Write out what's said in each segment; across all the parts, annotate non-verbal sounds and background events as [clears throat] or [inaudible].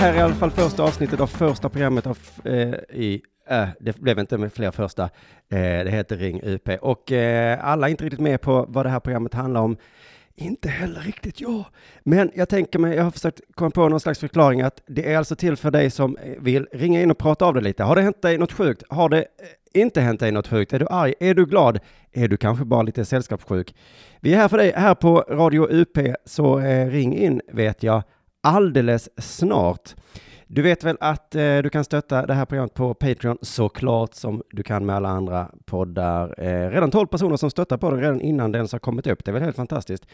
här är i alla fall första avsnittet av första programmet av, eh, i, äh, det blev inte med fler första, eh, det heter Ring UP. Och eh, alla är inte riktigt med på vad det här programmet handlar om. Inte heller riktigt jag. Men jag tänker mig, jag har försökt komma på någon slags förklaring att det är alltså till för dig som eh, vill ringa in och prata av det lite. Har det hänt dig något sjukt? Har det eh, inte hänt dig något sjukt? Är du arg? Är du glad? Är du kanske bara lite sällskapssjuk? Vi är här för dig här på Radio UP, så eh, ring in vet jag alldeles snart. Du vet väl att eh, du kan stötta det här programmet på Patreon såklart som du kan med alla andra poddar. Eh, redan 12 personer som stöttar på redan innan den ens har kommit upp. Det är väl helt fantastiskt.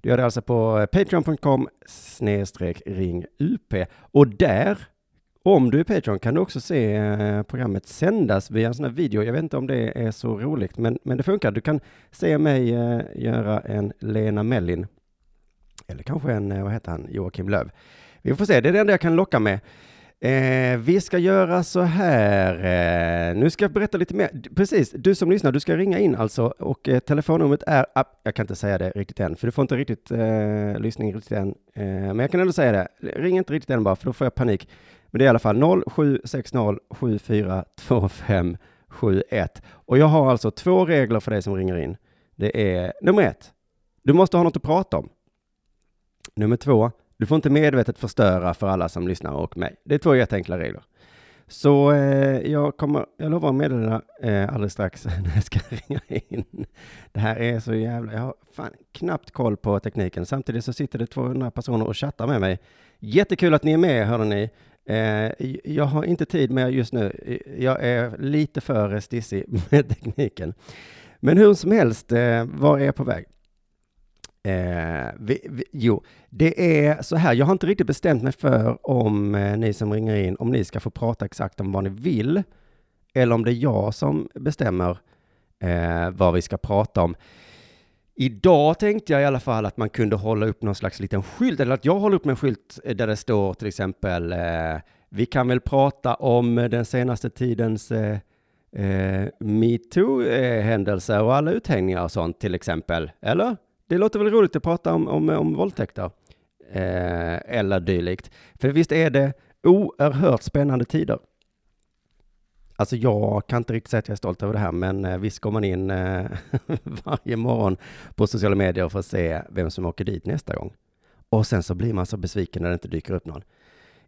Du gör det alltså på eh, patreon.com snedstreck ring UP och där om du är Patreon kan du också se eh, programmet sändas via en sån här video. Jag vet inte om det är så roligt, men, men det funkar. Du kan se mig eh, göra en Lena Mellin. Eller kanske en, eh, vad heter han, Joakim Löv. Vi får se, det är det enda jag kan locka med. Eh, vi ska göra så här, eh, nu ska jag berätta lite mer. Precis, du som lyssnar, du ska ringa in alltså och eh, telefonnumret är, ah, jag kan inte säga det riktigt än, för du får inte riktigt eh, lyssning riktigt än. Eh, men jag kan ändå säga det, ring inte riktigt än bara, för då får jag panik. Men det är i alla fall 0760 742571. Och jag har alltså två regler för dig som ringer in. Det är nummer ett, du måste ha något att prata om. Nummer två, du får inte medvetet förstöra för alla som lyssnar och mig. Det är två jätteenkla regler. Så eh, jag kommer, jag lovar att meddela eh, alldeles strax [laughs] när jag ska ringa in. Det här är så jävla, jag har fan knappt koll på tekniken. Samtidigt så sitter det 200 personer och chattar med mig. Jättekul att ni är med, hörde ni. Eh, jag har inte tid med just nu. Jag är lite för stissig [laughs] med tekniken. Men hur som helst, eh, var är jag på väg? Eh, vi, vi, jo, det är så här, jag har inte riktigt bestämt mig för om eh, ni som ringer in, om ni ska få prata exakt om vad ni vill, eller om det är jag som bestämmer eh, vad vi ska prata om. Idag tänkte jag i alla fall att man kunde hålla upp någon slags liten skylt, eller att jag håller upp en skylt eh, där det står till exempel, eh, vi kan väl prata om den senaste tidens eh, eh, metoo-händelser och alla uthängningar och sånt till exempel, eller? Det låter väl roligt att prata om, om, om våldtäkter eh, eller dylikt. För visst är det oerhört spännande tider. Alltså jag kan inte riktigt säga att jag är stolt över det här, men eh, visst går man in eh, [laughs] varje morgon på sociala medier för att se vem som åker dit nästa gång. Och sen så blir man så besviken när det inte dyker upp någon.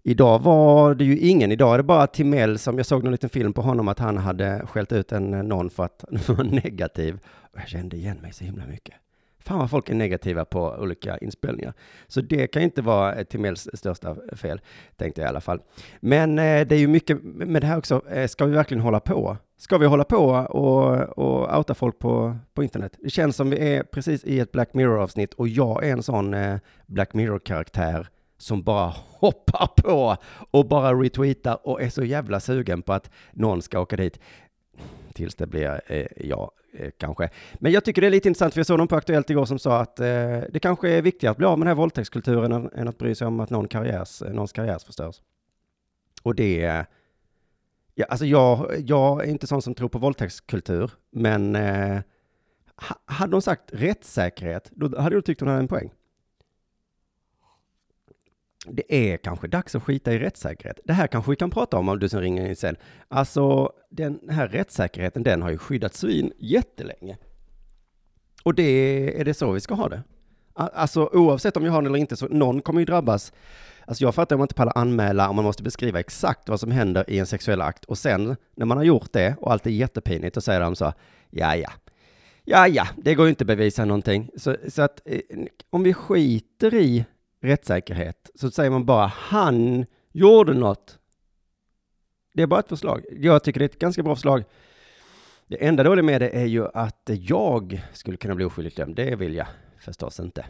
Idag var det ju ingen, idag är det bara Timell som, jag såg någon liten film på honom att han hade skällt ut en eh, någon för att [laughs] han var negativ. Och jag kände igen mig så himla mycket. Fan vad folk är negativa på olika inspelningar. Så det kan inte vara eh, Timells största fel, tänkte jag i alla fall. Men eh, det är ju mycket med det här också, eh, ska vi verkligen hålla på? Ska vi hålla på och, och outa folk på, på internet? Det känns som vi är precis i ett Black Mirror-avsnitt och jag är en sån eh, Black Mirror-karaktär som bara hoppar på och bara retweetar och är så jävla sugen på att någon ska åka dit. Tills det blir eh, ja, Eh, kanske. Men jag tycker det är lite intressant, för jag såg någon på Aktuellt igår som sa att eh, det kanske är viktigare att bli av med den här våldtäktskulturen än, än att bry sig om att någon karriärs, någons karriär förstörs. Och det, ja, alltså jag, jag är inte sån som tror på våldtäktskultur, men eh, hade de sagt rättssäkerhet, då hade du tyckt hon hade en poäng det är kanske dags att skita i rättssäkerhet. Det här kanske vi kan prata om, om du som ringer in sen. Alltså, den här rättssäkerheten, den har ju skyddat svin jättelänge. Och det är det så vi ska ha det. Alltså oavsett om jag har den eller inte, så någon kommer ju drabbas. Alltså jag fattar om man inte pallar anmäla om man måste beskriva exakt vad som händer i en sexuell akt. Och sen, när man har gjort det och allt är jättepinigt, och säger de så, ja, ja, ja, ja, det går ju inte att bevisa någonting. Så, så att eh, om vi skiter i rättssäkerhet så säger man bara han gjorde något. Det är bara ett förslag. Jag tycker det är ett ganska bra förslag. Det enda dåliga med det är ju att jag skulle kunna bli oskyldigt dömd. Det vill jag förstås inte.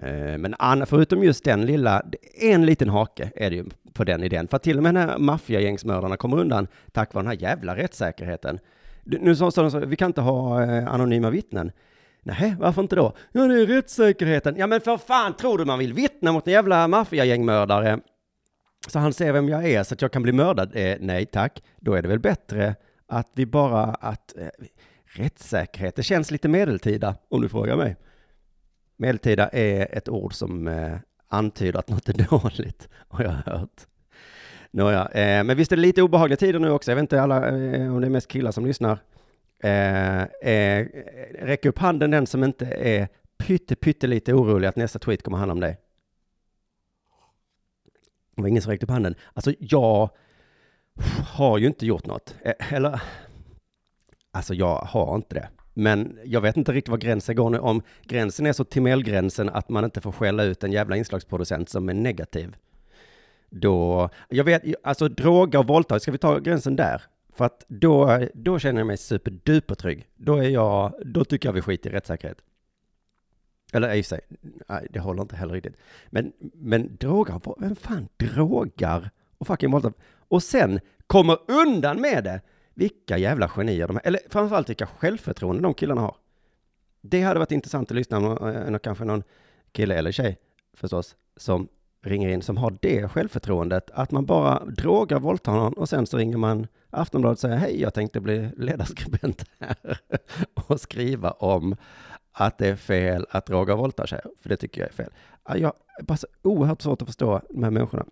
Eh, men förutom just den lilla, en liten hake är det ju på den idén. För att till och med när maffiagängsmördarna kommer undan tack vare den här jävla rättssäkerheten. Nu sa de så, vi kan inte ha eh, anonyma vittnen. Nej, varför inte då? Ja, det är rättssäkerheten. Ja, men för fan, tror du man vill vittna mot en jävla maffiagängmördare? Så han ser vem jag är så att jag kan bli mördad? Eh, nej, tack. Då är det väl bättre att vi bara, att eh, rättssäkerhet, det känns lite medeltida om du frågar mig. Medeltida är ett ord som eh, antyder att något är [laughs] dåligt, har jag hört. Nåja, eh, men visst är det lite obehagliga tider nu också. Jag vet inte alla, eh, om det är mest killar som lyssnar. Eh, eh, räck upp handen den som inte är pytte, pyttelite orolig att nästa tweet kommer handla om dig. Det var ingen som räckte upp handen. Alltså, jag har ju inte gjort något. Eh, Eller, alltså jag har inte det. Men jag vet inte riktigt var gränsen går nu. Om gränsen är så Timell-gränsen att man inte får skälla ut en jävla inslagsproducent som är negativ. Då, jag vet, alltså droga och våldtag, ska vi ta gränsen där? För att då, då känner jag mig superduper trygg. Då är jag, då tycker jag vi skiter i rättssäkerhet. Eller i och för sig, nej, det håller inte heller riktigt. Men, men drogar, vem fan drogar och fucking våldtar? Och sen kommer undan med det! Vilka jävla genier de är. Eller framförallt vilka självförtroende de killarna har. Det hade varit intressant att lyssna på eh, kanske någon kille eller tjej förstås, som ringer in, som har det självförtroendet att man bara drogar, våldtar någon och sen så ringer man Aftonbladet och säger hej, jag tänkte bli ledarskribent här [laughs] och skriva om att det är fel att droga och våldta tjejer, för det tycker jag är fel. Jag har bara så oerhört svårt att förstå de här människorna.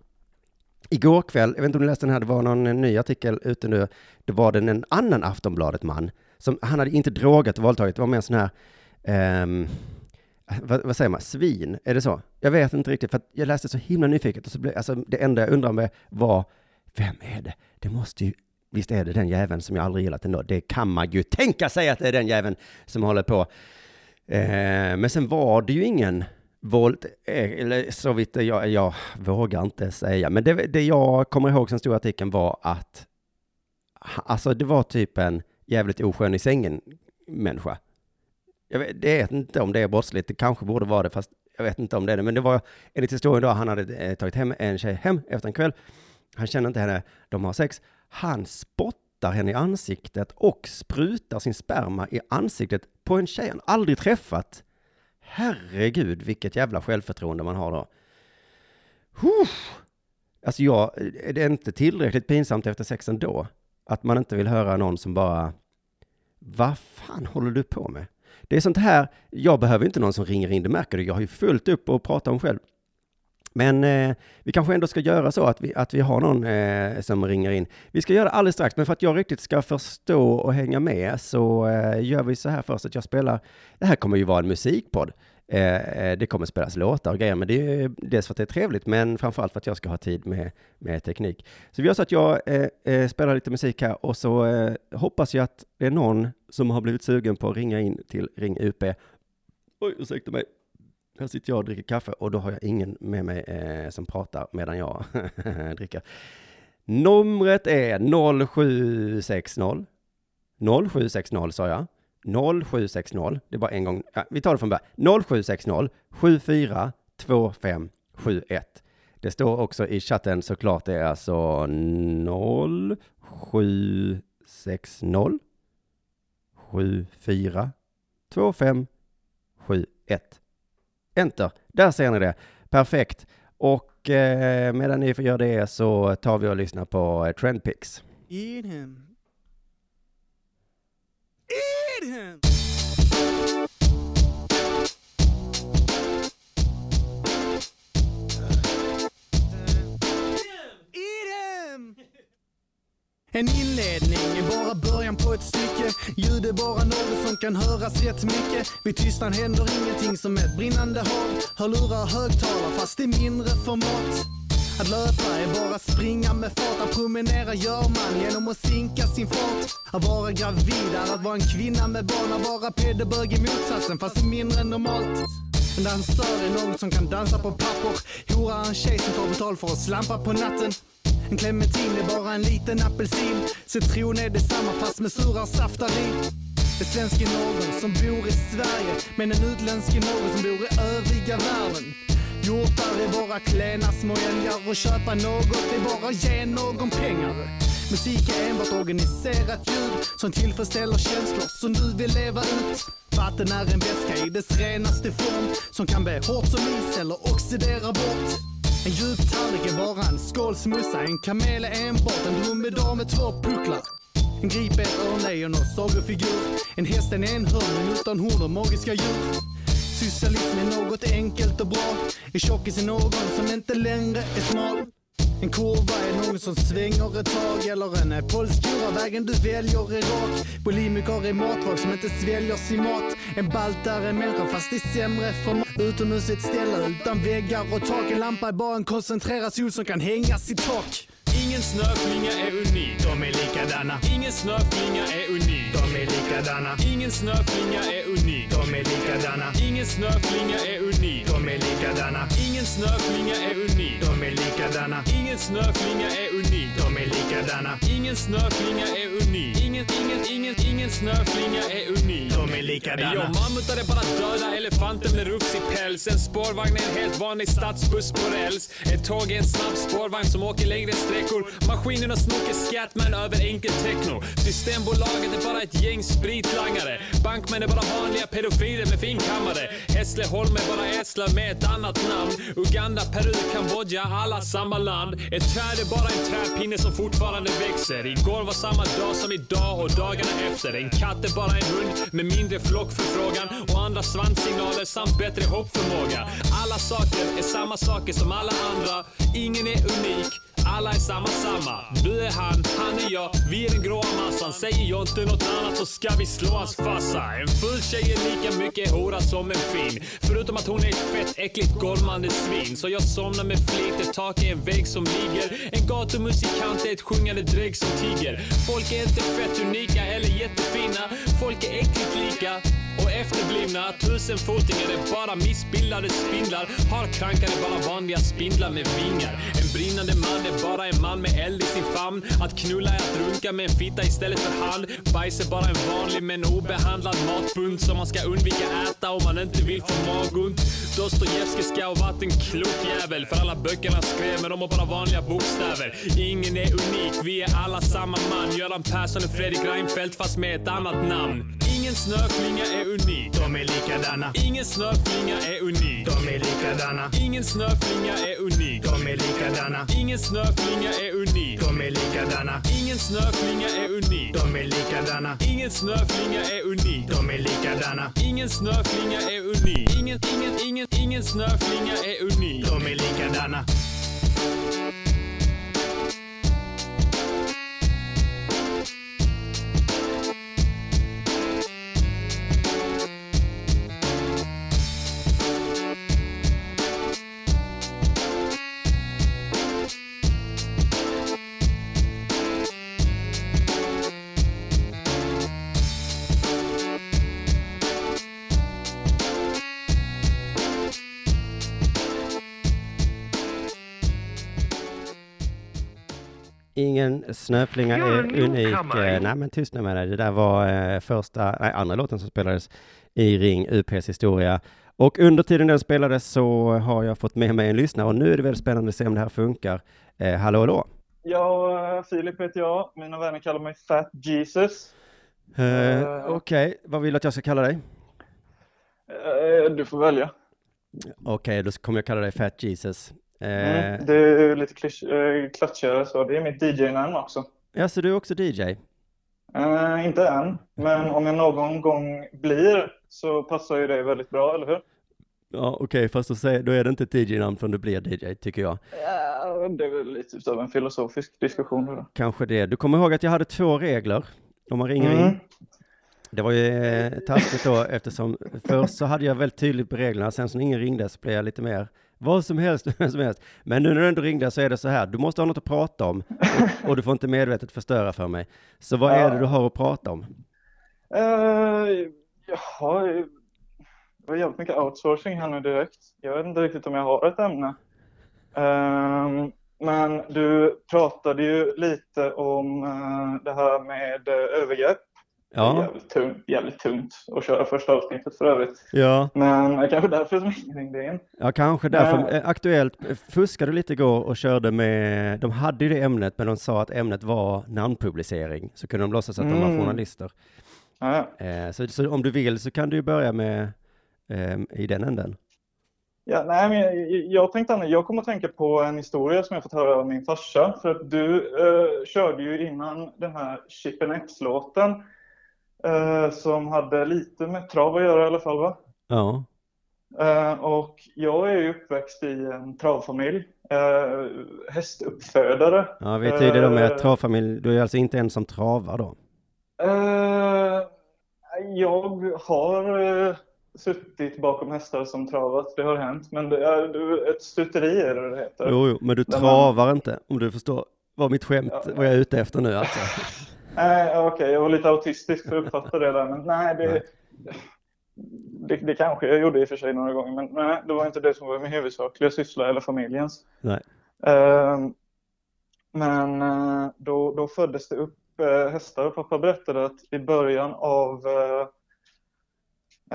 Igår kväll, jag vet inte om du läste den här, det var någon eh, ny artikel ute nu, det var den en annan Aftonbladet-man, som, han hade inte drogat och våldtagit, det var mer sån här, ehm, vad, vad säger man, svin, är det så? Jag vet inte riktigt, för att jag läste så himla nyfiket och så blev, alltså det enda jag undrade med var, vem är det? Det måste ju, visst är det den jäveln som jag aldrig gillat ändå, det kan man ju tänka sig att det är den jäveln som håller på. Eh, men sen var det ju ingen våld, eh, eller så vitt jag, jag vågar inte säga, men det, det jag kommer ihåg som stora artikeln var att, alltså det var typ en jävligt oskön i sängen människa. Jag vet, det vet inte om det är brottsligt, det kanske borde vara det, fast jag vet inte om det är det. Men det var enligt historien då, han hade eh, tagit hem en tjej hem efter en kväll. Han känner inte henne, de har sex. Han spottar henne i ansiktet och sprutar sin sperma i ansiktet på en tjej han aldrig träffat. Herregud, vilket jävla självförtroende man har då. Huff. Alltså jag, är det inte tillräckligt pinsamt efter sexen då? Att man inte vill höra någon som bara, vad fan håller du på med? Det är sånt här, jag behöver inte någon som ringer in, det märker du, jag har ju fullt upp och prata om själv. Men eh, vi kanske ändå ska göra så att vi, att vi har någon eh, som ringer in. Vi ska göra det alldeles strax, men för att jag riktigt ska förstå och hänga med så eh, gör vi så här först att jag spelar, det här kommer ju vara en musikpodd. Eh, eh, det kommer spelas låtar och grejer, men det är dels för att det är trevligt, men framförallt för att jag ska ha tid med, med teknik. Så vi gör så att jag eh, eh spelar lite musik här och så eh, hoppas jag att det är någon som har blivit sugen på att ringa in till Ring UP. Oj, ursäkta mig. Här sitter jag och dricker kaffe och då har jag ingen med mig eh, som pratar medan jag [laughs] dricker. Numret är 0760 0760 sa jag. 0760, det är bara en gång, ja, vi tar det från början. 0760 74 25 71. Det står också i chatten såklart, det är alltså 0760 74 25 71. Enter, där ser ni det. Perfekt. Och eh, medan ni får göra det så tar vi och lyssnar på eh, Trendpix. Eat him. Eat him. Him. En inledning är bara början på ett stycke Ljud är bara något som kan höras rätt mycket Vid tystnad händer ingenting som ett brinnande hav Hörlurar högtalare fast i mindre format att löpa är bara springa med fart, att promenera gör man genom att sinka sin fart. Att vara gravid är att vara en kvinna med barn, att vara pedobög i motsatsen fast mindre än normalt. En dansör är någon som kan dansa på papper, hora är en tjej som tar betalt för att slampa på natten. En clementin är bara en liten apelsin, citron är detsamma fast med sura saftar i. En svensk är någon som bor i Sverige, men en utländsk är någon som bor i övriga världen. Hjortar är våra klena små älgar och köpa något är bara ge någon pengar. Musik är enbart organiserat ljud som tillfredsställer känslor som du vill leva ut. Vatten är en väska i dess renaste form som kan bli hårt som is eller oxidera bort. En djup tallrik är bara en skål smussa, en kamel är enbart en dromedar med två pucklar. En grip är ett örnlejon och sagofigur. En häst är en enhörning utan horn och magiska djur. Socialism är något enkelt och bra. En tjockis är någon som inte längre är smal. En kurva är någon som svänger ett tag eller en polsk kurva, Vägen du väljer är rak. Bulimiker är matval som inte sväljer sin mat. En baltare är människa fast i sämre format. Utomhus ett ställe utan väggar och tak. En lampa är bara en koncentrerad sol som kan hängas i tak. Ingen snöflinga är unik. De är likadana. Ingen snöflinga är unik. De är likadana. Ingen snöflinga är unik. De är likadana. Ingen snöflinga är unik. De är likadana. Ingen snöflinga är unik. De är likadana. Ingen snöflinga är unik. De är likadana. Ingen snöflinga är unik. Ingen, ingen, ingen, ingen snöflinga är unik. De är Jo, likadana. mammutar är bara döda elefanter med rufsig päls. En spårvagn är en helt vanlig stadsbuss på räls. Ett tåg är en snabb spårvagn som åker längre sträckor. Maskinerna snokar Scatman över enkel techno. Systembolaget är bara ett gäng spritlangare. Bankmän är bara vanliga pedofiler med finkammare. Hässleholm är bara Eslöv med ett annat namn. Uganda, Peru, Kambodja, alla samma land. Ett träd är bara en träpinne som fortfarande växer. Igår var samma dag som idag och dagarna efter. En katt är bara en hund med mindre flockförfrågan och andra svanssignaler samt bättre hoppförmåga. Alla saker är samma saker som alla andra. Ingen är unik. Alla är samma samma. Du är han, han är jag. Vi är den gråa massan. Säger jag inte något annat så ska vi slå hans farsa. En full tjej är lika mycket hora som en fin. Förutom att hon är ett fett äckligt golmande svin. Så jag somnar med flit. Ett tak är en vägg som ligger. En gatumusikant är ett sjungande drägg som tiger. Folk är inte fett unika eller jättefina. Folk är äckligt lika och efterblivna tusenfotingar är bara missbildade spindlar. Har krankar är bara vanliga spindlar med vingar. En brinnande man är bara en man med eld i sin famn. Att knulla är att runka med en fitta istället för hand. Bajs är bara en vanlig men obehandlad matbunt som man ska undvika äta om man inte vill få magont. Dostojevskij ska ha varit en klok jävel för alla böckerna skrev men de har bara vanliga bokstäver. Ingen är unik, vi är alla samma man. Göran Persson och Fredrik Reinfeldt fast med ett annat namn. Ingen snöflinga är unik. De är likadana. Ingen snöflinga är unik. De är likadana. Ingen snöflinga är unik. De är likadana. Ingen snöflinga är unik. De är likadana. Ingen snöflinga är unik. De är likadana. Ingen snöflinga är unik. De är likadana. Ingen snöflinga är unik. Ingen, ingen, ingen, ingen snöflinga är unik. De är likadana. Ingen snöflinga är unik. Eh, Nej, men tyst nu med dig. Det där var eh, första, nej, andra låten som spelades i Ring UPs historia. Och under tiden den spelades så har jag fått med mig en lyssnare och nu är det väldigt spännande att se om det här funkar. Eh, hallå, hallå. Ja, Filip heter jag. Mina vänner kallar mig Fat Jesus. Eh, Eh. Okej, vad vill du att jag ska kalla dig? Eh, Du får välja. Okej, då kommer jag kalla dig Fat Jesus. Eh, Mm, det är lite klisch- eh, klatschigare så. Det är mitt DJ-namn också. Ja, så du är också DJ? Eh, inte än, men om jag någon gång blir så passar ju det väldigt bra, eller hur? Ja, okej, fast då, säger, då är det inte ett DJ-namn förrän du blir DJ, tycker jag. Ja, det är väl lite av en filosofisk diskussion. Då. Kanske det. Du kommer ihåg att jag hade två regler om man ringer in? Mm. Det var ju eh, taskigt då eftersom först så hade jag väldigt tydligt på reglerna, sen så när ingen ringde så blev jag lite mer vad som helst, [laughs] vem som helst. Men nu när du ändå ringde så är det så här, du måste ha något att prata om och, och du får inte medvetet förstöra för mig. Så vad är Ja. det du har att prata om? Uh, jaha, det var jävligt mycket outsourcing här nu direkt. Jag vet inte riktigt om jag har ett ämne. Ehm, men du pratade ju lite om eh, det här med uh, övergrepp. Det är Ja, Jävligt tungt, jävligt tungt att köra första avsnittet för övrigt. ja, Men kanske därför som ingen ringde in. ja kanske därför. Nej. Eh, Aktuellt eh, fuskade lite igår och körde med, de hade ju det ämnet men de sa att ämnet var namnpublicering. Så kunde de låtsas att de var Mm. journalister. Ja, Eh, så, så om du vill så kan du ju börja med eh, i den änden. Ja, nej, men jag, jag tänkte Anna, jag kommer att tänka på en historia som jag fått höra av min farsa. För att du eh, körde ju innan den här Chippen X-låten eh, som hade lite med trav att göra i alla fall va? Ja. Eh, och jag är ju uppväxt i en travfamilj, uh, hästuppfödare. Ja, vi är tydliga med Eh, att travfamilj, du är alltså inte en som travar då? Eh, jag har eh, suttit bakom hästar som travat, det har hänt. Men det är ett stuteri är det det heter. Jo, jo, men du Där man- travar inte, om du förstår vad mitt skämt, Ja. vad jag är ute efter nu alltså. [laughs] Nej, okej, jag var lite autistisk för att uppfatta det där. Men nej, det, Nej. det, det kanske jag gjorde i och för sig några gånger. Men nej, det var inte det som var min huvudsakliga syssla eller familjens. Nej. Ehm, men eh, då, då föddes det upp eh, hästar. Pappa berättade att i början av eh,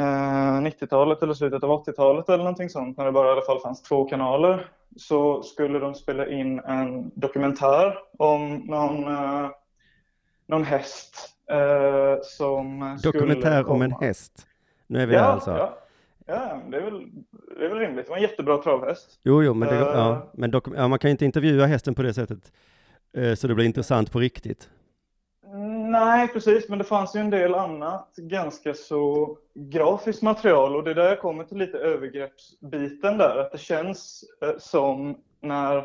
eh, 90-talet eller slutet av 80-talet eller någonting sånt, när det bara i alla fall fanns två kanaler, så skulle de spela in en dokumentär om någon, någon häst eh, som Dokumentär om en häst. Nu är vi där Ja, alltså. ja. ja det, är väl, det är väl rimligt. Det var en jättebra travhäst. Jo, jo, men, det, Eh. ja, men dokum- ja, man kan ju inte intervjua hästen på det sättet. eh, Så det blir intressant på riktigt. Nej, precis, men det fanns ju en del annat ganska så grafiskt material och det är där jag kommer till lite övergreppsbiten där, att det känns eh, som när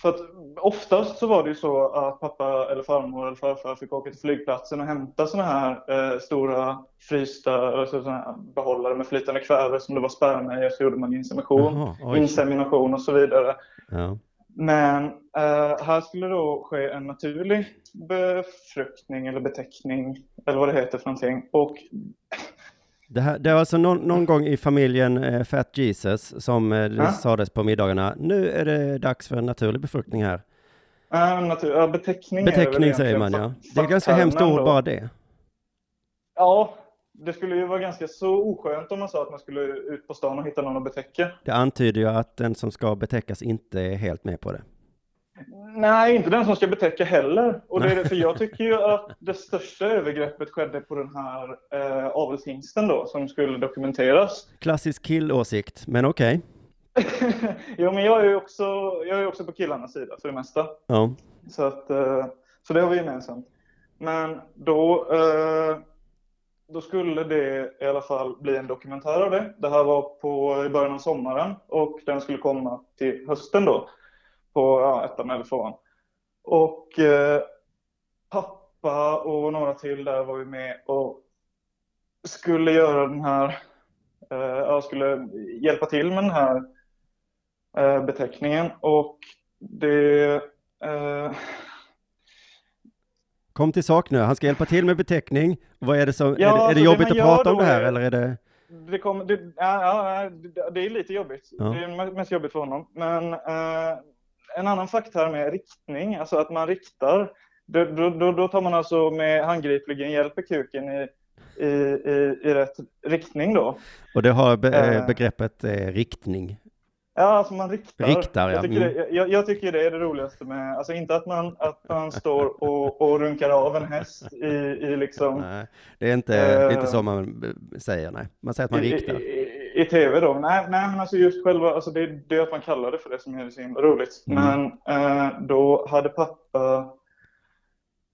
för att oftast så var det ju så att pappa eller farmor eller farfar fick åka till flygplatsen och hämta sådana här eh, stora frysta alltså såna här behållare med flytande kväve som det var sperma i och så gjorde man insemination, Jaha, oj. insemination och så vidare. Ja. Men eh, här skulle då ske en naturlig befruktning eller beteckning eller vad det heter för någonting. Och Det, här, det var alltså någon, någon gång i familjen eh, Fat Jesus som eh, det Ja. sades på middagarna, nu är det dags för en naturlig befruktning här. eh, natur, ja, beteckning, Beteckning säger man ja. Det är ganska hemskt ord bara det. Ja, det skulle ju vara ganska så oskönt om man sa att man skulle ut på stan och hitta någon att betäcka. Det antyder ju att den som ska betäckas inte är helt med på det. Nej, inte den som ska betäcka heller. Och det är för jag tycker ju att det största övergreppet skedde på den här eh, avelshingsten då, som skulle dokumenteras. Klassisk killåsikt, men okej. [laughs] jo, men jag är ju också, jag är också på killarnas sida för det mesta. Ja. Så, att, eh, så det har vi gemensamt. Men då, eh, då skulle det i alla fall bli en dokumentär av det. Det här var på, i början av sommaren och den skulle komma till hösten då. På ja, ettan eller tvåan. Och eh, pappa och några till där var ju med och skulle göra den här, eh, ja, skulle hjälpa till med den här eh, beteckningen. Och det eh, Kom till sak nu, han ska hjälpa till med beteckning. Vad är det som, Ja, är det, är det alltså det jobbigt man att prata om det här är- eller är det? Det, kom, det, ja, ja, det- det är lite jobbigt. Ja. Det är mest jobbigt för honom. Men eh, en annan fakta här med riktning, alltså att man riktar. Då, då, då, tar man alltså med handgripligen hjälper kuken i, i, i, i rätt riktning då. Och det har be, Eh. eh, begreppet eh, riktning. Ja, alltså man riktar. Riktar, ja. jag, tycker det, jag, jag tycker det är det roligaste med, alltså inte att man, att man står och, och runkar av en häst i, i liksom Nej, det är inte, det är inte Eh. så man eh, säger, nej. Man säger att man riktar. i, i, tv då? Nej, nej men alltså just själva, alltså det, det är att man kallar det för det som är så himla roligt. Mm. Men eh, då hade pappa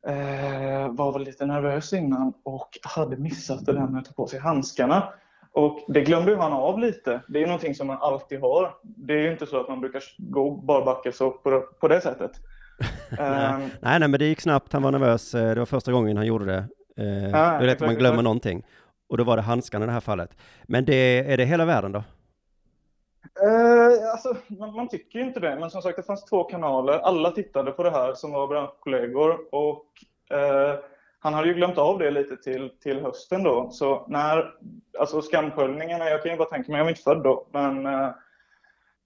eh, var väl lite nervös innan och hade missat det där med att ta på sig handskarna. Och det glömde han av lite. Det är någonting som man alltid har. Det är ju inte så att man brukar gå barbackes på, på det sättet. [laughs] Nej. Ehm, nej, nej, men det gick snabbt, han var nervös, eh, det var första gången han gjorde det. Eh, det är lätt att man glömmer någonting. Och då var det handskarna i det här fallet. Men det, är det hela världen då? Eh, alltså, man, man tycker ju inte det, men som sagt det fanns två kanaler. Alla tittade på det här som var branschkollegor och eh, han hade ju glömt av det lite till, till hösten då. Så när, alltså skamsköljningarna, jag kan ju bara tänka mig, jag var inte född då, men eh,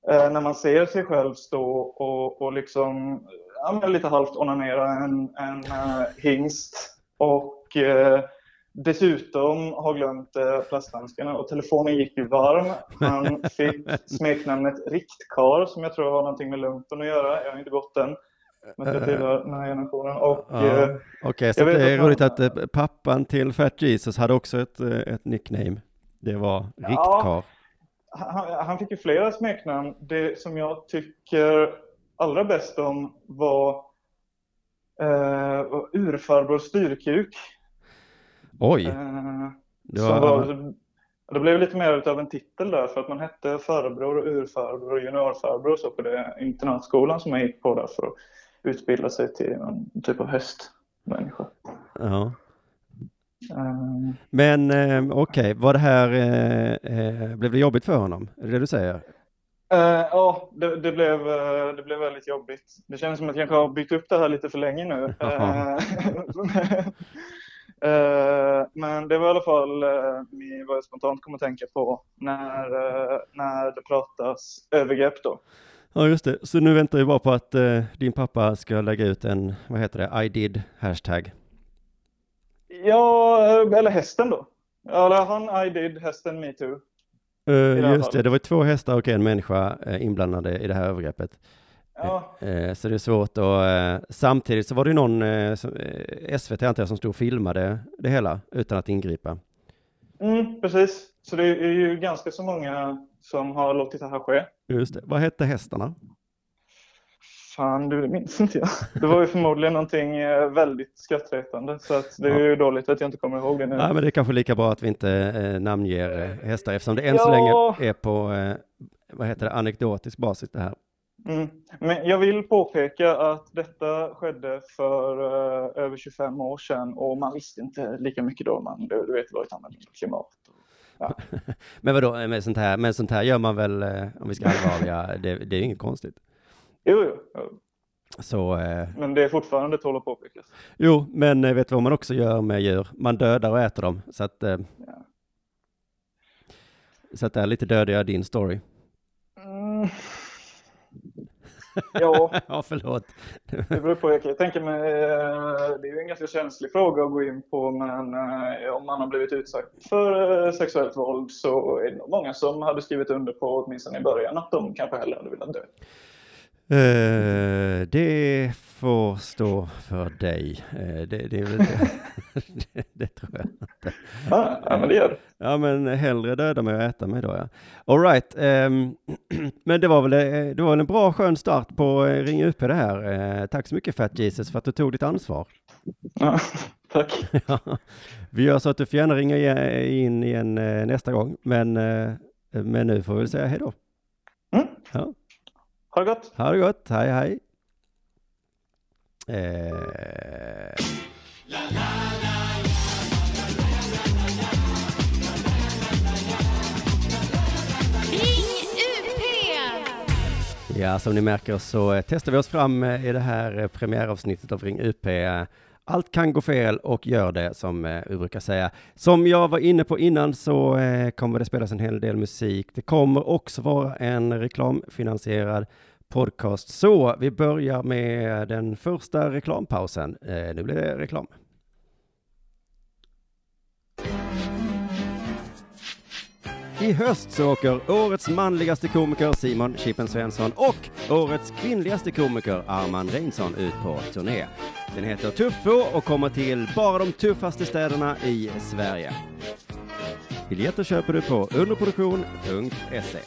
eh, när man ser sig själv stå och, och liksom ja, lite halvt onanera en, en eh, hingst och eh, dessutom har glömt eh, plasthandskarna och telefonen gick ju varm. Han fick smeknamnet Riktkar som jag tror har någonting med lumpen att göra. Jag har inte gått den. Men jag tillhör den här generationen. Och, Ja, eh, Okej, så det är att roligt att eh, pappan till Fat Jesus hade också ett, eh, ett nickname. Det var Riktkar. han, han fick ju flera smeknamn. Det som jag tycker allra bäst om var eh, var urfarbror Styrkuk. Oj, Eh, det var, var Det blev lite mer utav en titel där för att man hette farbror och urfarbror och juniorfarbror och så på det internatskolan som man gick på där för att utbilda sig till någon typ av hästmänniska. Ja. Eh, Men eh, okej, var det här, eh, eh, blev det jobbigt för honom? Är det det du säger? Eh, ja, det, det, blev, eh, det blev väldigt jobbigt. Det känns som att jag kanske har byggt upp det här lite för länge nu. [laughs] Eh, men det var i alla fall eh, vad jag spontant kommer att tänka på när, eh, när det pratas övergrepp då. Ja, just det. Så nu väntar vi bara på att din pappa ska lägga ut en, vad heter det, I did hashtag. Ja, eller hästen då. Eller han, I did, hästen, metoo. Uh, just det, det var två hästar och en människa inblandade i det här övergreppet. Ja, Eh, så det är svårt att, eh, samtidigt så var det ju någon, eh, SVT antar jag, som stod och filmade det hela utan att ingripa. mm, precis. Så det är ju ganska så många som har låtit det här ske. Just det. Vad hette hästarna? Fan, du, det minns inte jag. Det var ju förmodligen någonting väldigt skrattretande, så att det är ju dåligt att jag inte kommer ihåg det nu. Nej, men det är kanske lika bra att vi inte eh, namnger hästar eftersom det än så Ja. länge är på, eh, vad heter det, anekdotisk basis det här. Mm. Men jag vill påpeka att detta skedde för eh, över 25 år sedan och man visste inte lika mycket då. Man, du, du vet, det var ett annat klimat. [laughs] Men vadå, med sånt här, men sånt här gör man väl, eh, om vi ska vara [laughs] allvarliga, det, det är inget konstigt. Jo, jo, jo. Så, eh, men det är fortfarande tål att påpekas. jo, men eh, vet du vad man också gör med djur? Man dödar och äter dem, så att, eh, Ja. så att det är lite dödar jag din story. Mm. [laughs] Ja, [laughs] ja, förlåt. det beror på. Jag tänka mig, eh, det är ju en ganska känslig fråga att gå in på, men eh, om man har blivit utsatt för eh, sexuellt våld så är det nog många som hade skrivit under på, åtminstone i början, att de kanske hellre hade velat dö. Eh, det får stå för dig. Eh, det, det inte, [laughs] [laughs] det, det tror jag inte. Ja, ja men det gör det. Ja, men hellre döda mig och äta mig då, ja. All right. ehm, [clears throat] men det var, väl, eh, det var väl en bra skön start på Ring UP det här. Eh, tack så mycket Fat Jesus för att du tog ditt ansvar. Ja, [laughs] tack. Ja, Vi gör så att du får gärna ringa in igen nästa gång, men, men nu får vi säga hej då. Mm. Ja. Ha det gott. Ha det gott, hej hej. Eh, Ring UP! ja, som ni märker så testar vi oss fram i det här premiäravsnittet av Ring UP. Allt kan gå fel och gör det, som eh, vi brukar säga. Som jag var inne på innan så eh, kommer det spelas en hel del musik. Det kommer också vara en reklamfinansierad podcast. Så vi börjar med den första reklampausen. Eh, Nu blir det reklam. I höst så åker årets manligaste komiker Simon Chippen Svensson och årets kvinnligaste komiker Arman Reinsson ut på turné. Den heter Tuff 2 och kommer till bara de tuffaste städerna i Sverige. Biljetter köper du på underproduktion.se.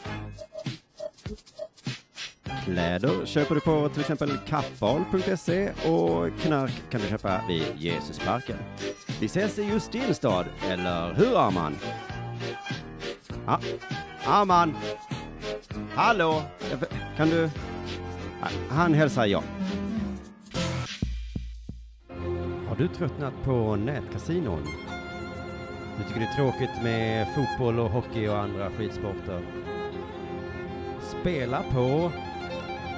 Kläder köper du på till exempel kappahl.se och knark kan du köpa vid Jesusparken. Vi ses i just din stad, eller hur Arman? Ja, Arman! Hallå! Kan du... Han hälsar ja. Har du tröttnat på nätkasinon? Du tycker det är tråkigt med fotboll och hockey och andra skidsporter? Spela på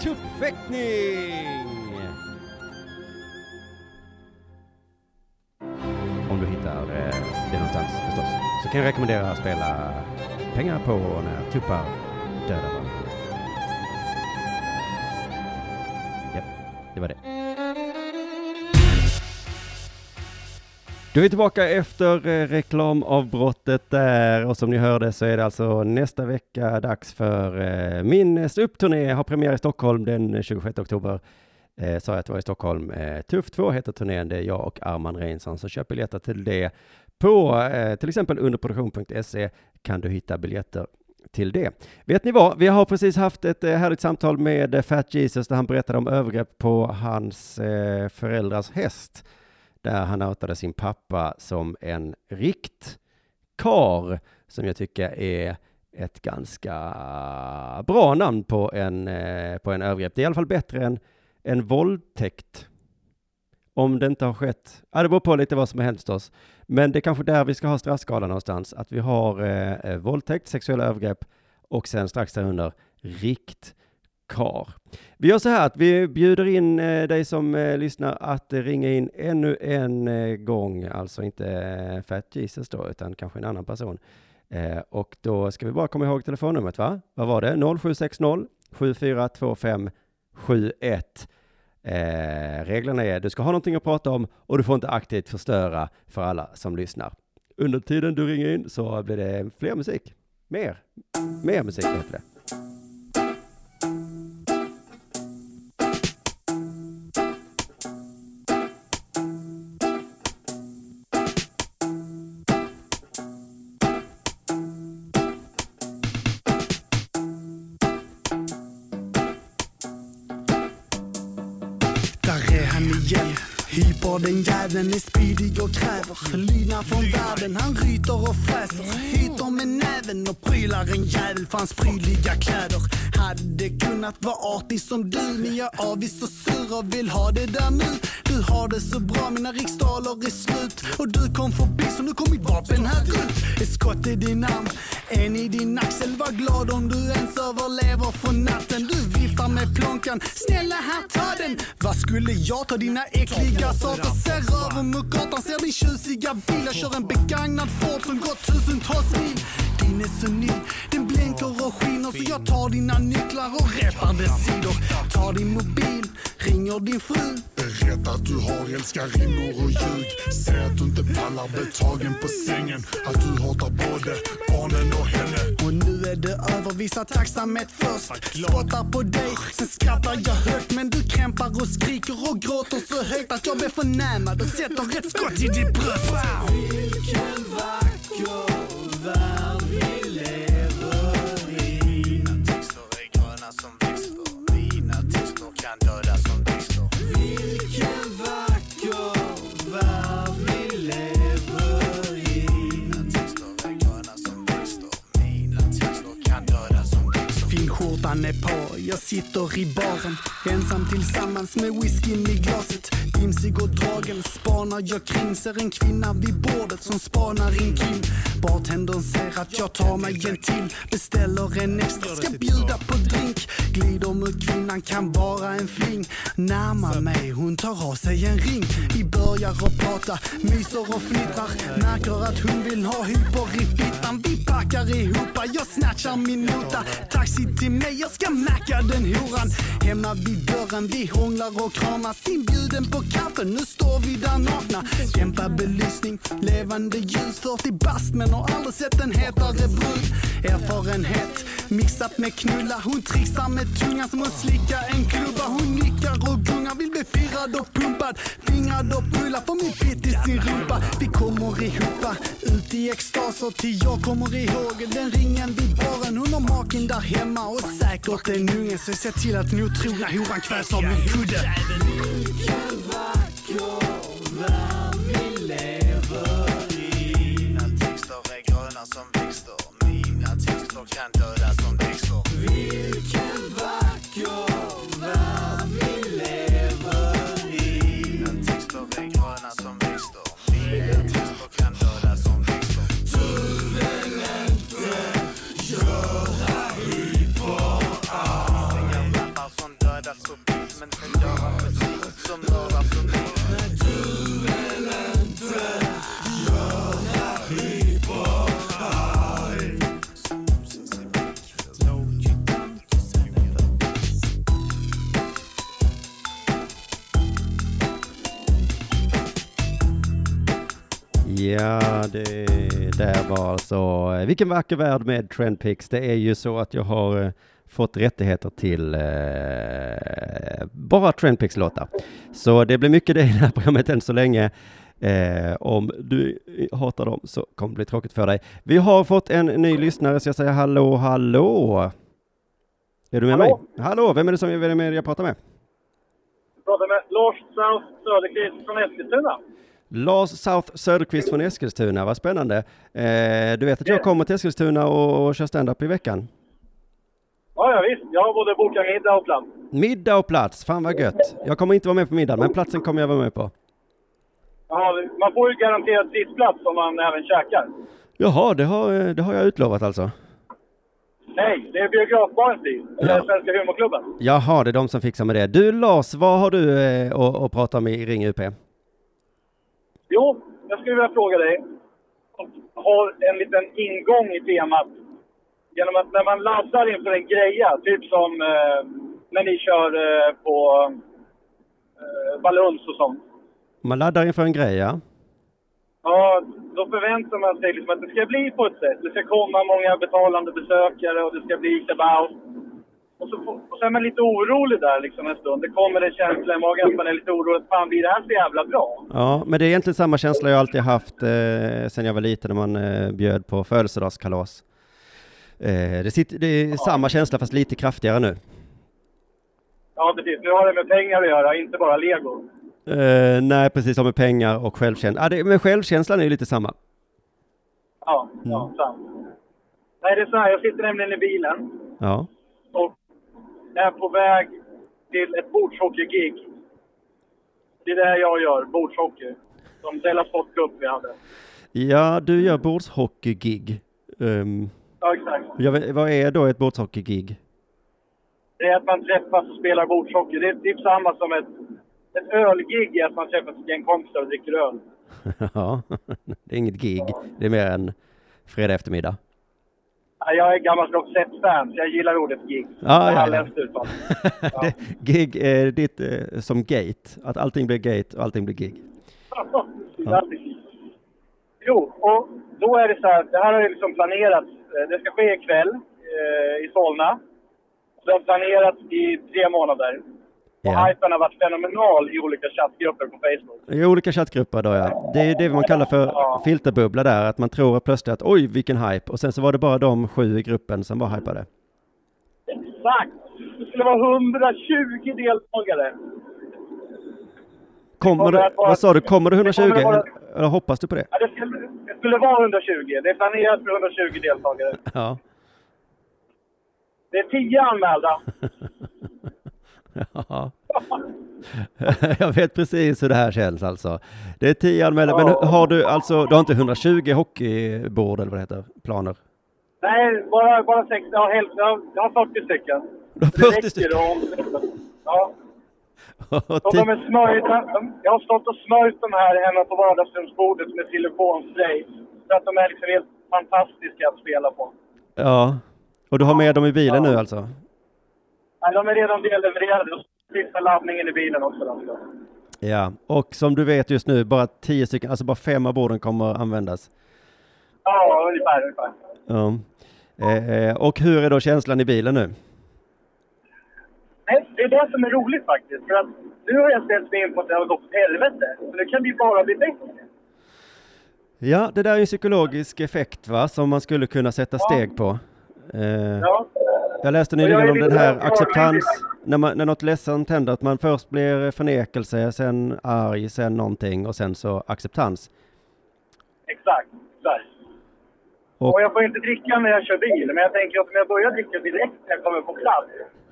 tuppfäktning! Om du hittar eh, det någonstans förstås. Så kan jag rekommendera att spela pengar på när tuppar dödar varandra. Ja, det var det. Då är vi tillbaka efter eh, reklamavbrottet där och som ni hörde så är det alltså nästa vecka dags för eh, min ståuppturné. Har premiär i Stockholm den 26 oktober. Eh, sa jag att det var i Stockholm. Eh, Tuff 2 heter turnén. Det är jag och Arman Reinsson som köper biljetter till det. På eh, till exempel underproduktion.se kan du hitta biljetter till det. Vet ni vad? Vi har precis haft ett eh, härligt samtal med eh, Fat Jesus där han berättade om övergrepp på hans eh, föräldrars häst där han outade sin pappa som en rikt Kar, som jag tycker är ett ganska bra namn på en, på en övergrepp. Det är i alla fall bättre än en våldtäkt. Om det inte har skett, ja det beror på lite vad som har hänt förstås. Men det är kanske där vi ska ha straffskalan någonstans, att vi har eh, eh våldtäkt, sexuella övergrepp och sen strax därunder riktkar. Vi gör så här att vi bjuder in eh, dig som eh, lyssnar att eh, ringa in ännu en eh, gång, alltså inte eh, Fat Jesus då, utan kanske en annan person. Eh, och då ska vi bara komma ihåg telefonnumret, va? Vad var det? 0760 7425 71. Eh, reglerna är du ska ha någonting att prata om och du får inte aktivt förstöra för alla som lyssnar. Under tiden du ringer in så blir det fler musik. Mer. Mer musik heter det. Den jäveln är speedig och kräver lydnad från världen. Han ryter och fräser, hyter med näven och prylar en jävel för hans prydliga kläder. Hade kunnat vara artig som du, men jag är avis och sur och vill ha det där nu. Du har det så bra, mina riksdaler är slut. Och du kom förbi, så nu kom mitt vapen här ut. Ett skott i din arm, en i din axel. Var glad om du ens överlever för natten. Du viftar med plånkan, snälla här ta den. Vad skulle jag ta dina äckliga saker? Ser över mot gatan, ser din tjusiga bil. Jag kör en begagnad Ford som gått tusentals mil. Din är så ny, den blänker och skiner så jag tar dina nycklar och repar dess sidor. Tar din mobil, ringer din fru. Berätta att du har älskarinnor och ljug. Säg att du inte pallar bli tagen på sängen. Att du hatar både barnen och henne. Och nu är det över, visa tacksamhet först. Spottar på dig, sen skrattar jag högt. Men du krämpar och skriker och gråter så högt att jag blir förnärmad och sätter ett skott i ditt bröst. Vilken vacker sitter i baren Ensam tillsammans med whiskyn i glaset. Dimsig och dragen spanar jag kring Ser en kvinna vid bordet som spanar in Kim Bartendern ser att jag tar mig en till Beställer en extra, ska bjuda på drink. Glider mot kvinnan, kan vara en fling. Närmar mig, hon tar av sig en ring. Vi börjar att prata, myser och fnittrar. Märker att hon vill ha hyper i fittan. Vi packar ihop, jag snatchar min nota. Taxi till mig, jag ska macka den horan. Hemma vid dörren, vi hånglar och kramas. Inbjuden på kaffe, nu står vi där nakna. Dämpad belysning, levande ljus. 40 bast men har aldrig sett en hetare brud. Erfarenhet, mixat med knulla. Hon trixar med tungan som att slicka en klubba. Hon nickar och gungar, vill bli firad och pumpad. Fingrad och pulla, får min pitt i sin rumpa. Vi kommer ihop, ut i extaser till jag kommer ihåg Den ringen vid baren, hon har maken där hemma och säkert en unge Så se till att den otrogna horan kvävs av min kudde. Vilken vacker värld med Trendpix. Det är ju så att jag har eh, fått rättigheter till eh, bara Trendpix-låtar. Så det blir mycket det i det här programmet än så länge. Eh, om du hatar dem så kommer det bli tråkigt för dig. Vi har fått en ny lyssnare så jag säger hallå, hallå. Är du med Hallå? mig? Hallå, vem är det som är det jag pratar med? Jag pratar med Lars Strauss Söderqvist från Eskilstuna. Lars South Söderqvist från Eskilstuna, vad spännande. Eh, du vet att jag kommer till Eskilstuna och, och kör stand-up i veckan? Ja, ja visst. Jag har både bokat middag och plats. Middag och plats, fan vad gött. Jag kommer inte vara med på middagen, men platsen kommer jag vara med på. Ja, man får ju garanterat sittplats om man även käkar. Jaha, det har, det har jag utlovat alltså. Nej, det är biografbarens tid. Ja. Svenska humorklubben. Jaha, det är de som fixar med det. Du Lars, vad har du eh, att, att prata om i Ring UP? Jo, jag skulle vilja fråga dig. Har en liten ingång i temat. Genom att när man laddar inför en greja, typ som eh, när ni kör eh, på eh, baluns och sånt. Man laddar inför en grej, ja. Ja, då förväntar man sig liksom att det ska bli på ett sätt. Det ska komma många betalande besökare och det ska bli kabaus. Och så, och så är man lite orolig där liksom en stund. Det kommer en känsla i magen att man är lite orolig. Fan, blir det här så jävla bra? Ja, men det är egentligen samma känsla jag alltid haft eh, sen jag var liten när man eh, bjöd på födelsedagskalas. Eh, det, sitter, det är samma känsla fast lite kraftigare nu. Ja, precis. Nu har det med pengar att göra, inte bara lego. Eh, nej, precis som med pengar och självkänsla. Ah, det, men självkänslan är ju lite samma. Ja, ja, sant. Nej, det är så här. Jag sitter nämligen i bilen Ja. och är på väg till ett bordshockey-gig. Det är det jag gör, bordshockey. Som Della Sport Cup vi hade. Ja, du gör bordshockey-gig. Um, Ja, exakt. vet, vad är då ett bordshockey-gig? Det är att man träffas och spelar bordshockey. Det är typ samma som ett, ett ölgig att man träffas ett gäng kompisar och dricker öl. [laughs] ja, [laughs] det är inget gig. Det är mer en fredag eftermiddag. Ja, Jag är gammal Roxette-fan, så jag gillar ordet gig. Ja, ja, ja. [laughs] Det, gig är ditt eh, som gate. Att allting blir gate och allting blir gig. [laughs] Ja. Jo, och då är det så här, det här har ju liksom planerats. Eh, Det ska ske ikväll eh, i Solna. Det har planerats i tre månader. Och Ja. hypen har varit fenomenal i olika chattgrupper på Facebook. I olika chattgrupper då ja. Det är det man kallar för filterbubbla där, att man tror plötsligt att oj vilken hype och sen så var det bara de sju i gruppen som var hypade. Exakt! Det skulle vara 120 deltagare. Kommer det, vad sa du, kommer det 120? det vara- eller hoppas du på det? Ja, det, skulle, det skulle vara 120. Det är planerat för 120 deltagare. Ja. Det är 10 anmälda. [laughs] Ja. [laughs] Jag vet precis hur det här känns alltså. Det är tio anmälda, men har du alltså, du har inte 120 hockeybord eller vad det heter, planer? Nej, bara, bara 60. Ja, hälften. Jag har- jag har 40 stycken. Du har Det 40 räcker stycken? Ja. [laughs] Och de är smörjda. Jag har stått och smörjt de här hemma på vardagsrumsbordet med silikonspray. För att de är liksom helt fantastiska att spela på. Ja, och du har med dem i bilen nu alltså? Nej, de är redan dellevererade. Och Sista laddningen i bilen också. Ja, och som du vet just nu, bara tio stycken, alltså bara fem av borden kommer användas. Ja, ungefär. ungefär. Ja. Eh, eh, och hur är då känslan i bilen nu? Nej, det är det som är roligt faktiskt. För att nu har jag ställt mig in på att det har gått åt helvete. Så det kan ju bara bli bättre. Ja, det där är ju en psykologisk effekt va, som man skulle kunna sätta steg på. Eh, Ja. Jag läste nyligen om den här acceptans, när, man, när något ledsamt händer, att man först blir förnekelse, sen arg, sen någonting och sen så acceptans. Exakt. exakt. Och- Och jag får inte dricka när jag kör bil. Men jag tänker att om jag börjar dricka direkt när jag kommer på plats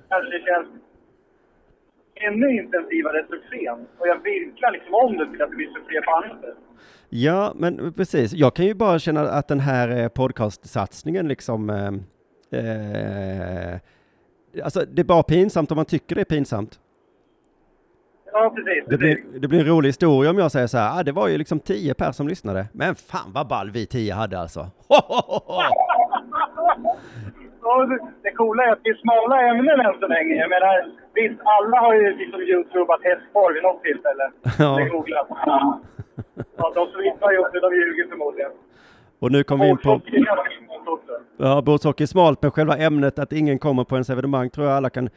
kanske det känns ännu intensivare succén. Och jag vinklar liksom om det till att det blir succé på annat sätt. Ja, men precis. Jag kan ju bara känna att den här eh, podcastsatsningen liksom, eh, alltså det är bara pinsamt om man tycker det är pinsamt. Ja, precis. Det blir, det blir en rolig historia om jag säger så här, ah, det var ju liksom tio personer som lyssnade. Men fan vad ball vi tio hade alltså. [laughs] Det- coola är att det är smala ämnen än så länge. Jag menar, visst, alla har ju liksom youtubat hästspår vid något tillfälle. Ja. Det googlat. Ja, de som inte har gjort det, de ljuger förmodligen. Och nu kommer vi in på, ja, bordshockey är smalt, men själva ämnet att ingen kommer på ens evenemang tror jag alla kan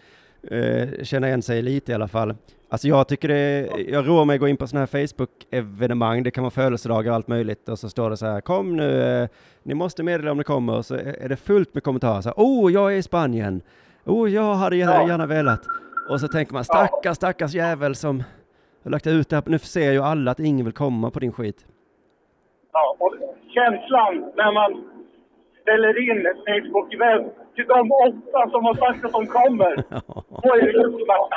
eh, känna igen sig lite i alla fall. Alltså jag tycker det, jag roar mig att gå in på sådana här Facebook-evenemang, det kan vara födelsedagar och allt möjligt, och så står det så här, kom nu, eh, ni måste meddela om ni kommer, och så är det fullt med kommentarer så här, oh, jag är i Spanien, oh, jag hade gärna, gärna velat. Och så tänker man, stackars, stackars jävel som, har lagt ut det här, nu ser ju alla att ingen vill komma på din skit. Ja, känslan när man ställer in ett Facebook-event till de åtta som har sagt att de kommer. [laughs] Då är det.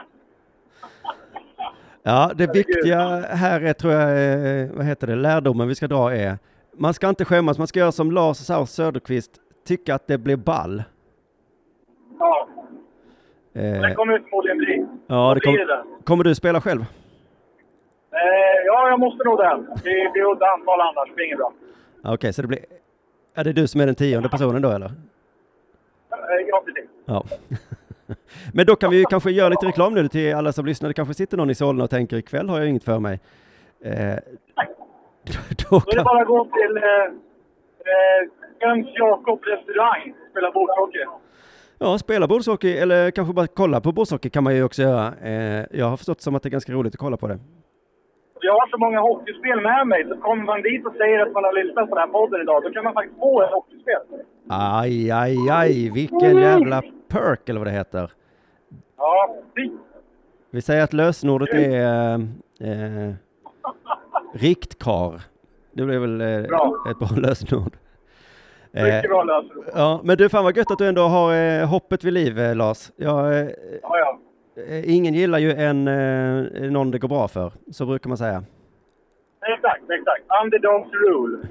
Ja, det viktiga här är, tror jag, eh, vad heter det, lärdomen vi ska dra är, man ska inte skämmas, man ska göra som Lars Saus Söderqvist, tycka att det blir ball. Ja, Eh, det kommer det förmodligen bli. ja, det blir kom, det där. kommer du spela själv? Eh, ja, jag måste nog det. Det blir udda antal annars, det blir inget bra. Okej, så det blir, är det du som är den tionde personen då eller? Eh, ja, precis. Ja. [laughs] Men då kan vi ju kanske göra lite reklam nu till alla som lyssnar. Det kanske sitter någon i Solna och tänker ikväll har jag inget för mig. Eh, [laughs] då Då är det kan, bara att gå till eh, eh, Jöns Jakob restaurang och spela bordshockey. ja, spela bordshockey eller kanske bara kolla på bordshockey kan man ju också göra. Eh, jag har förstått som att det är ganska roligt att kolla på det. Jag har så många hockeyspel med mig, så kommer man dit och säger att man har lyssnat på den här podden idag, då kan man faktiskt få ett hockeyspel. Aj, aj, aj, vilken jävla perk eller vad det heter. Ja, fint. Vi säger att lösenordet är eh, eh, riktkar. Det blir väl eh, Bra. ett bra lösenord. Eh, bra lösenord. Ja, men du, fan vad gött att du ändå har eh, hoppet vid liv, eh, Lars. Jag, eh, Ja, ja. Eh, ingen gillar ju en, eh, någon det går bra för, så brukar man säga. Exakt, exakt. Underdogs rule.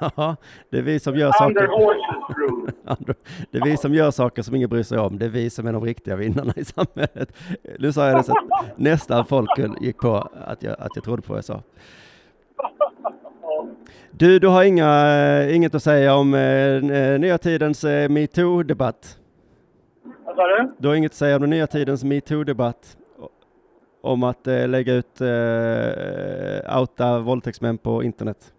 [laughs] ja, det är vi som gör Under saker. rule. [laughs] Det är vi som gör saker som ingen bryr sig om. Det är vi som är de riktiga vinnarna i samhället. Nu sa jag det så att nästan folk gick på att jag, att jag trodde på vad jag sa. Du, du har inga, eh, inget att säga om eh, nya tidens eh, metoo-debatt? Vad sa du? Du har inget att säga om den nya tidens metoo-debatt? Om att eh, lägga ut, eh, outa våldtäktsmän på internet?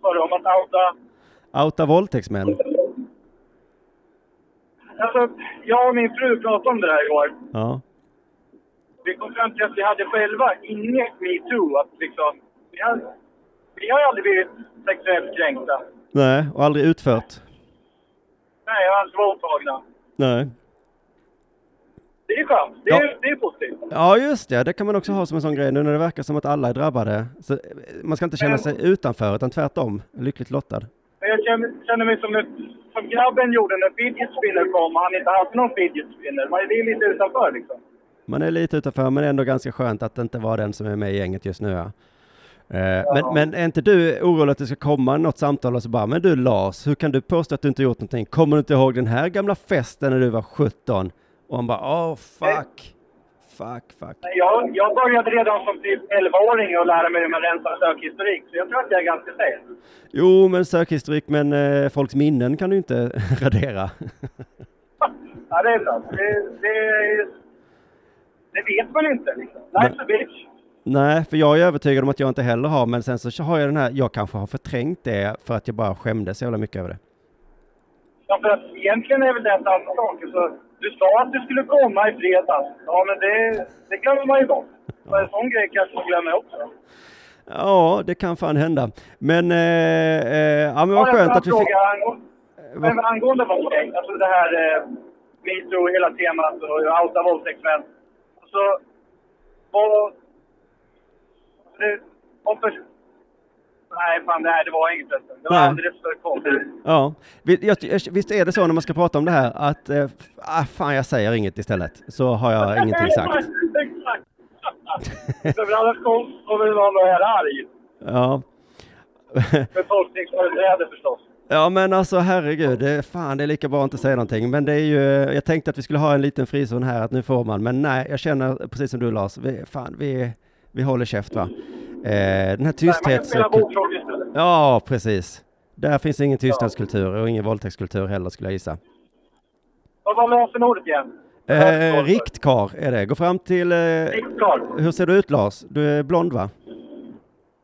Sa du om att outa? Outa våldtäktsmän? Alltså, jag och min fru pratade om det där igår. Ja. Vi kom fram till att vi hade själva inget metoo. Att liksom, vi, har, vi har aldrig blivit sexuellt kränkta. Nej, och aldrig utfört? Nej, jag har aldrig varit våldtagna. Nej. Det är skönt. Det är, det är positivt. Ja, just det. Det kan man också ha som en sån grej nu när det verkar som att alla är drabbade. Så eh, man ska inte känna sig utanför, utan tvärtom lyckligt lottad. Jag känner, känner mig som, ett, som grabben gjorde när fidget spinner kom och han inte hade någon fidget spinner. Man är lite utanför liksom. Man är lite utanför, men ändå ganska skönt att inte vara den som är med i gänget just nu. Ja. Eh, Men, men är inte du orolig att det ska komma något samtal och så bara, men du Lars, hur kan du påstå att du inte gjort någonting? Kommer du inte ihåg den här gamla festen när du var 17? Och han bara, åh fuck, fuck, fuck. Men Jag, jag började redan som typ 11-åring att lära mig hur man rensar sökhistorik. Så jag tror att jag är ganska safe. Jo, men sökhistorik, men eh, folks minnen kan du inte [laughs] radera. Ja, det är sant. Det, det, det vet man inte liksom. Life's a bitch. Nej, för jag är övertygad om att jag inte heller har, men sen så har jag den här, jag kanske har förträngt det för att jag bara skämdes så jävla mycket över det. Ja, för att egentligen är väl det samma sak. Så, du sa att du skulle komma i fredags. Ja, men det, det glömmer man ju bort. [laughs] Så en sån grej kanske man glömmer också. Ja, det kan fan hända. Men, eh, eh, ja men vad Ja, skönt att vi fick... angående, men angående våldtäkt, alltså det här eh, metoo, hela temat och outa våldtäktsmän. Så, vad... Det, om för, nej, fan det här det var inget förresten. Det var Nej. alldeles för konstigt. Ja, visst är det så när man ska prata om det här att, ah, fan jag säger inget istället, så har jag ingenting [laughs] sagt. Exakt! För annars kom- kommer det någon och är arg. Ja. [laughs] Med tolkningsföreträde förstås. Ja men alltså herregud, det, är- fan det är lika bra att inte säga någonting. Men det är ju, jag tänkte att vi skulle ha en liten frizon här, att nu får man. Men nej, jag känner precis som du Lars, vi, fan vi, vi håller käft va. Eh, den här Nej, kan tysthets... bordshockey istället. Ja, precis. Där finns ingen tystnadskultur och ingen våldtäktskultur heller skulle jag gissa. Vad var lösenordet igen? Eh, riktkar är det. Gå fram till... Eh, Riktkar. hur ser du ut Lars? Du är blond va?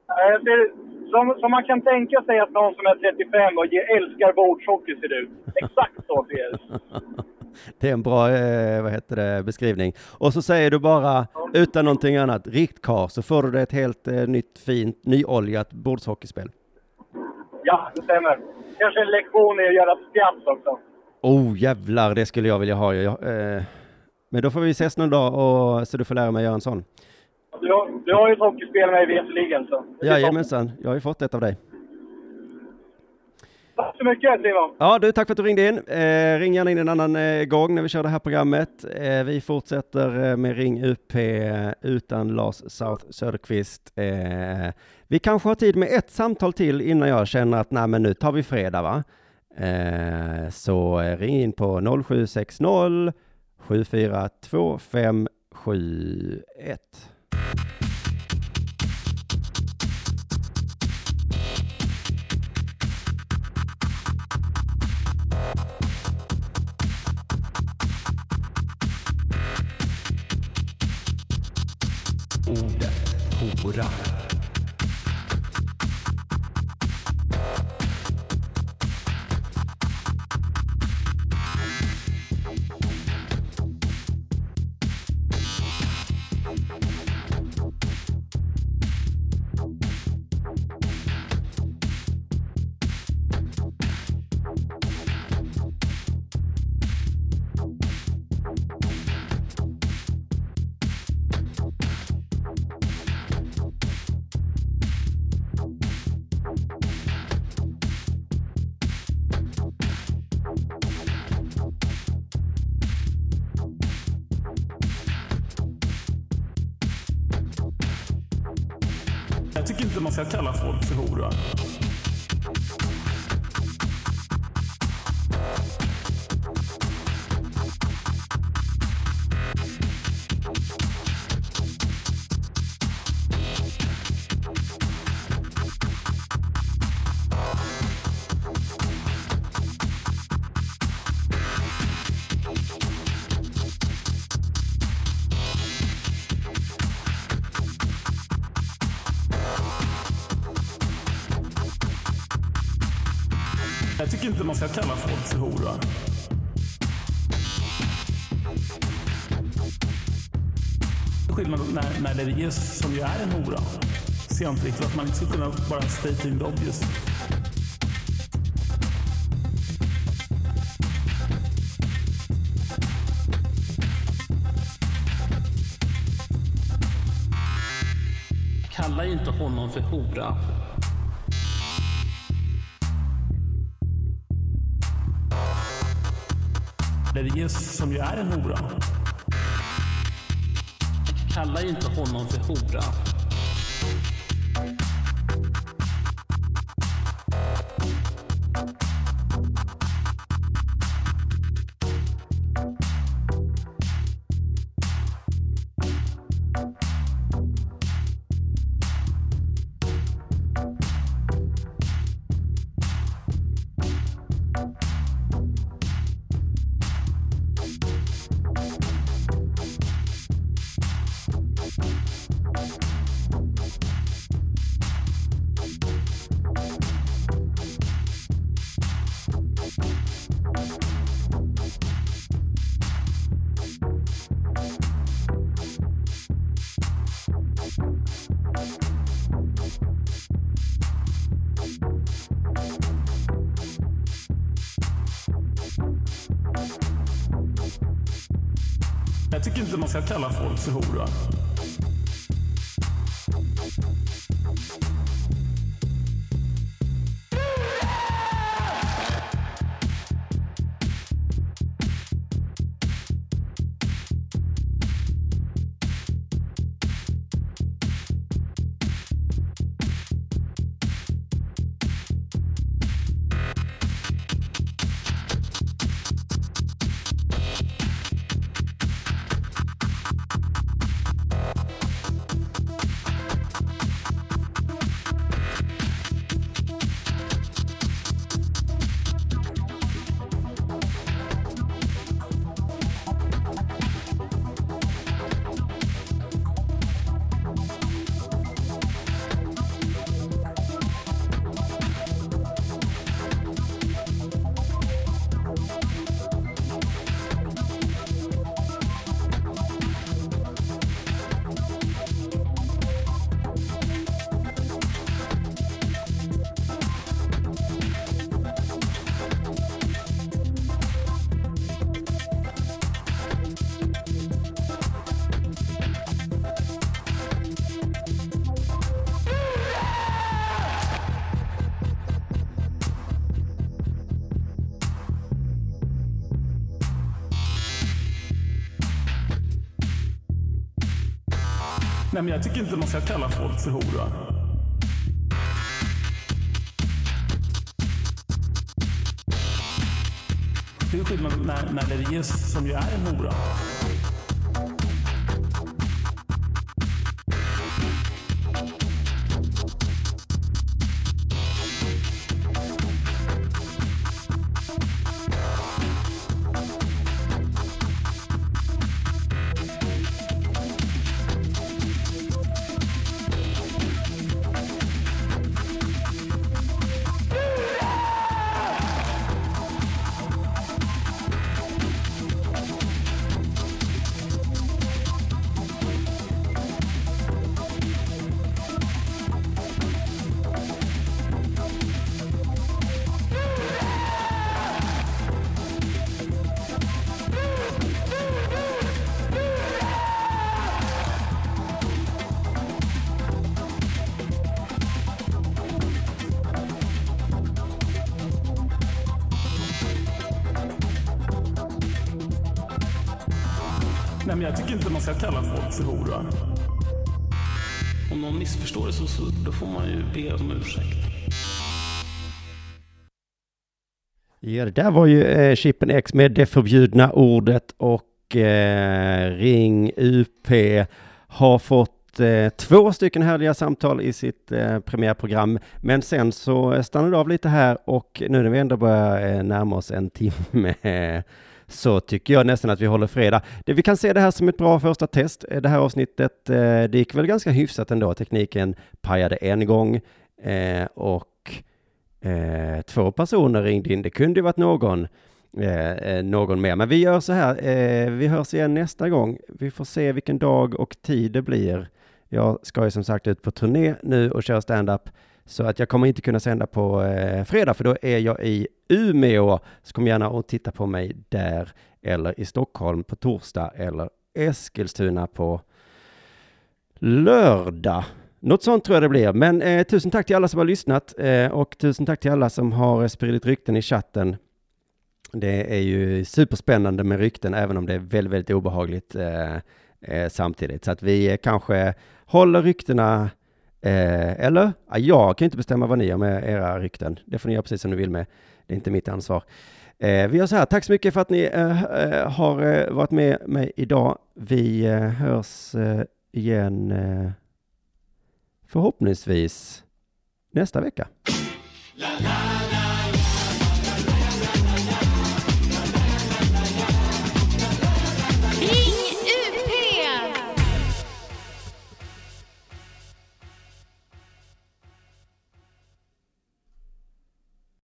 Eh, det- Som, som man kan tänka sig att någon som är 35 och älskar bordshockey ser ut. Exakt så ser det [laughs] Det är en bra eh, vad heter det, beskrivning. Och så säger du bara, utan någonting annat, riktkar, så får du det ett helt eh, nytt, fint, nyoljat bordshockeyspel. Ja, det stämmer. Kanske en lektion i att göra skratt också. Oh jävlar, det skulle jag vilja ha. Jag, eh, Men då får vi ses någon dag och, så du får lära mig göra en sån. Du har, du har ju ett hockeyspel med i veterligen. Jajamensan, jag har ju fått ett av dig. Tack så mycket Simon. Ja du, tack för att du ringde in. Eh, ring gärna in en annan eh, gång när vi kör det här programmet. Eh, vi fortsätter eh, med Ring UP eh, utan Lars South Söderqvist. Eh, vi kanske har tid med ett samtal till innan jag känner att nej men nu tar vi fredag va? Eh, så eh, ring in på 0760 742571. Hora. Tycker kallar ska kalla folk för hora. Inte man ska kalla folk för hora. Skillnad när, när det ges som ju är en hora. Ser jag inte riktigt att man inte ska kunna bara state the obvious. Kalla inte honom för hora. Där det som ju är en hora. Kalla inte honom för hora. För hora. Men jag tycker inte man ska kalla folk för hora. Det är skillnad när, när det ges som ju är en hora. Förstår det så, så då får man ju be om ursäkt. Ja, det där var ju eh, Chippen X med det förbjudna ordet och eh, Ring UP har fått eh, två stycken härliga samtal i sitt eh, premiärprogram. Men sen så stannade det av lite här och nu när vi ändå börjar eh, närma oss en timme eh, så tycker jag nästan att vi håller fredag. Det, vi kan se det här som ett bra första test. Eh, det här avsnittet, eh, det gick väl ganska hyfsat ändå. Tekniken pajade en gång eh, och Eh, två personer ringde in. Det kunde ju varit någon, eh, eh, någon mer. Men vi gör så här. Eh, vi hörs igen nästa gång. Vi får se vilken dag och tid det blir. Jag ska ju som sagt ut på turné nu och köra stand-up. Så att jag kommer inte kunna sända på eh, fredag, för då är jag i Umeå. Så kom gärna och titta på mig där, eller i Stockholm på torsdag, eller Eskilstuna på lördag. Något sånt tror jag det blir. Men eh, tusen tack till alla som har lyssnat eh, och tusen tack till alla som har spridit rykten i chatten. Det är ju superspännande med rykten, även om det är väldigt, väldigt obehagligt eh, eh, samtidigt. Så att vi eh, kanske håller ryktena, eh, eller? Ja, jag kan inte bestämma vad ni gör med era rykten. Det får ni göra precis som ni vill med. Det är inte mitt ansvar. Eh, vi gör så här, tack så mycket för att ni eh, eh har eh, varit med mig idag. Vi eh, hörs eh, igen eh, förhoppningsvis nästa vecka. La la